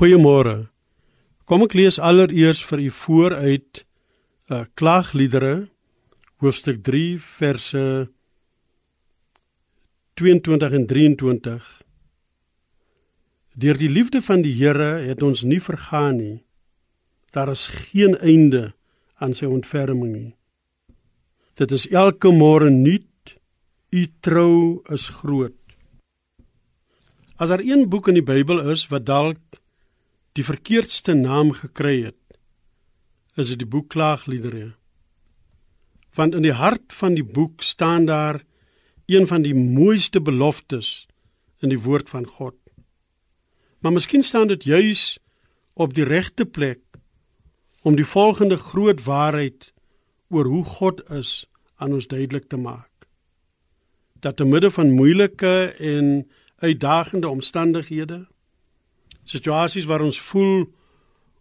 Goeiemôre. Kom ek lees allereers vir u vooruit 'n uh, klaagliedere hoofstuk 3 verse 22 en 23. Deur die liefde van die Here het ons nie vergaan nie. Daar is geen einde aan sy ontferming nie. Dit is elke môre nuut. U trou is groot. As daar een boek in die Bybel is wat dalk die verkeerdste naam gekry het, is dit die boek Klaagliedere. Want in die hart van die boek staan daar een van die mooiste beloftes in die woord van God. Maar miskien staan dit juis op die regte plek om die volgende groot waarheid oor hoe God is aan ons duidelik te maak. Dat te midde van moeilike en uitdagende omstandighede, situasies waar ons voel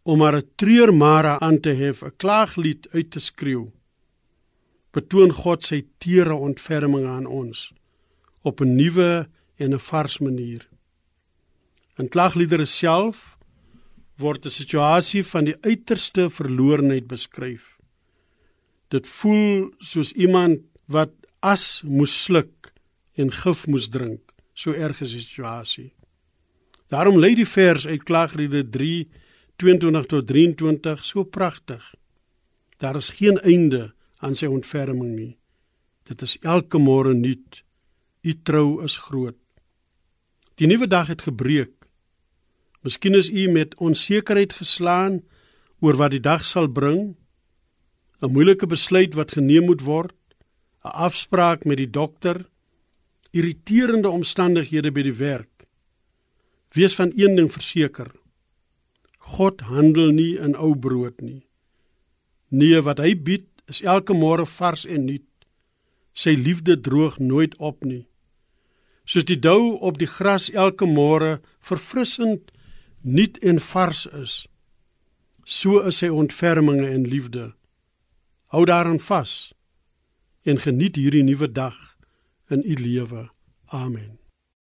om maar 'n treurmare aan te hef, 'n klaaglied uit te skreeu, betoon God sy teere ontferming aan ons op 'n nuwe en 'n vars manier. In klaagliedere self word 'n situasie van die uiterste verlorenheid beskryf. Dit voel soos iemand wat as moes sluk en gif moes drink, so erg is die situasie. Daarom lê die vers uit Klaagliedere 3 22 tot 23 so pragtig. Daar is geen einde aan sy ontferming nie. Dit is elke môre nuut. U trou is groot. Die nuwe dag het gebreek. Miskien is u met onsekerheid geslaan oor wat die dag sal bring. 'n Moeilike besluit wat geneem moet word, 'n afspraak met die dokter, irriterende omstandighede by die werk. Wees van een ding verseker. God handel nie in ou brood nie. Nee, wat hy bied is elke môre vars en nuut. Sy liefde droog nooit op nie. Soos die dou op die gras elke môre verfrissend, nuut en vars is, so is sy ontferminge en liefde. Hou daaraan vas en geniet hierdie nuwe dag in u lewe. Amen.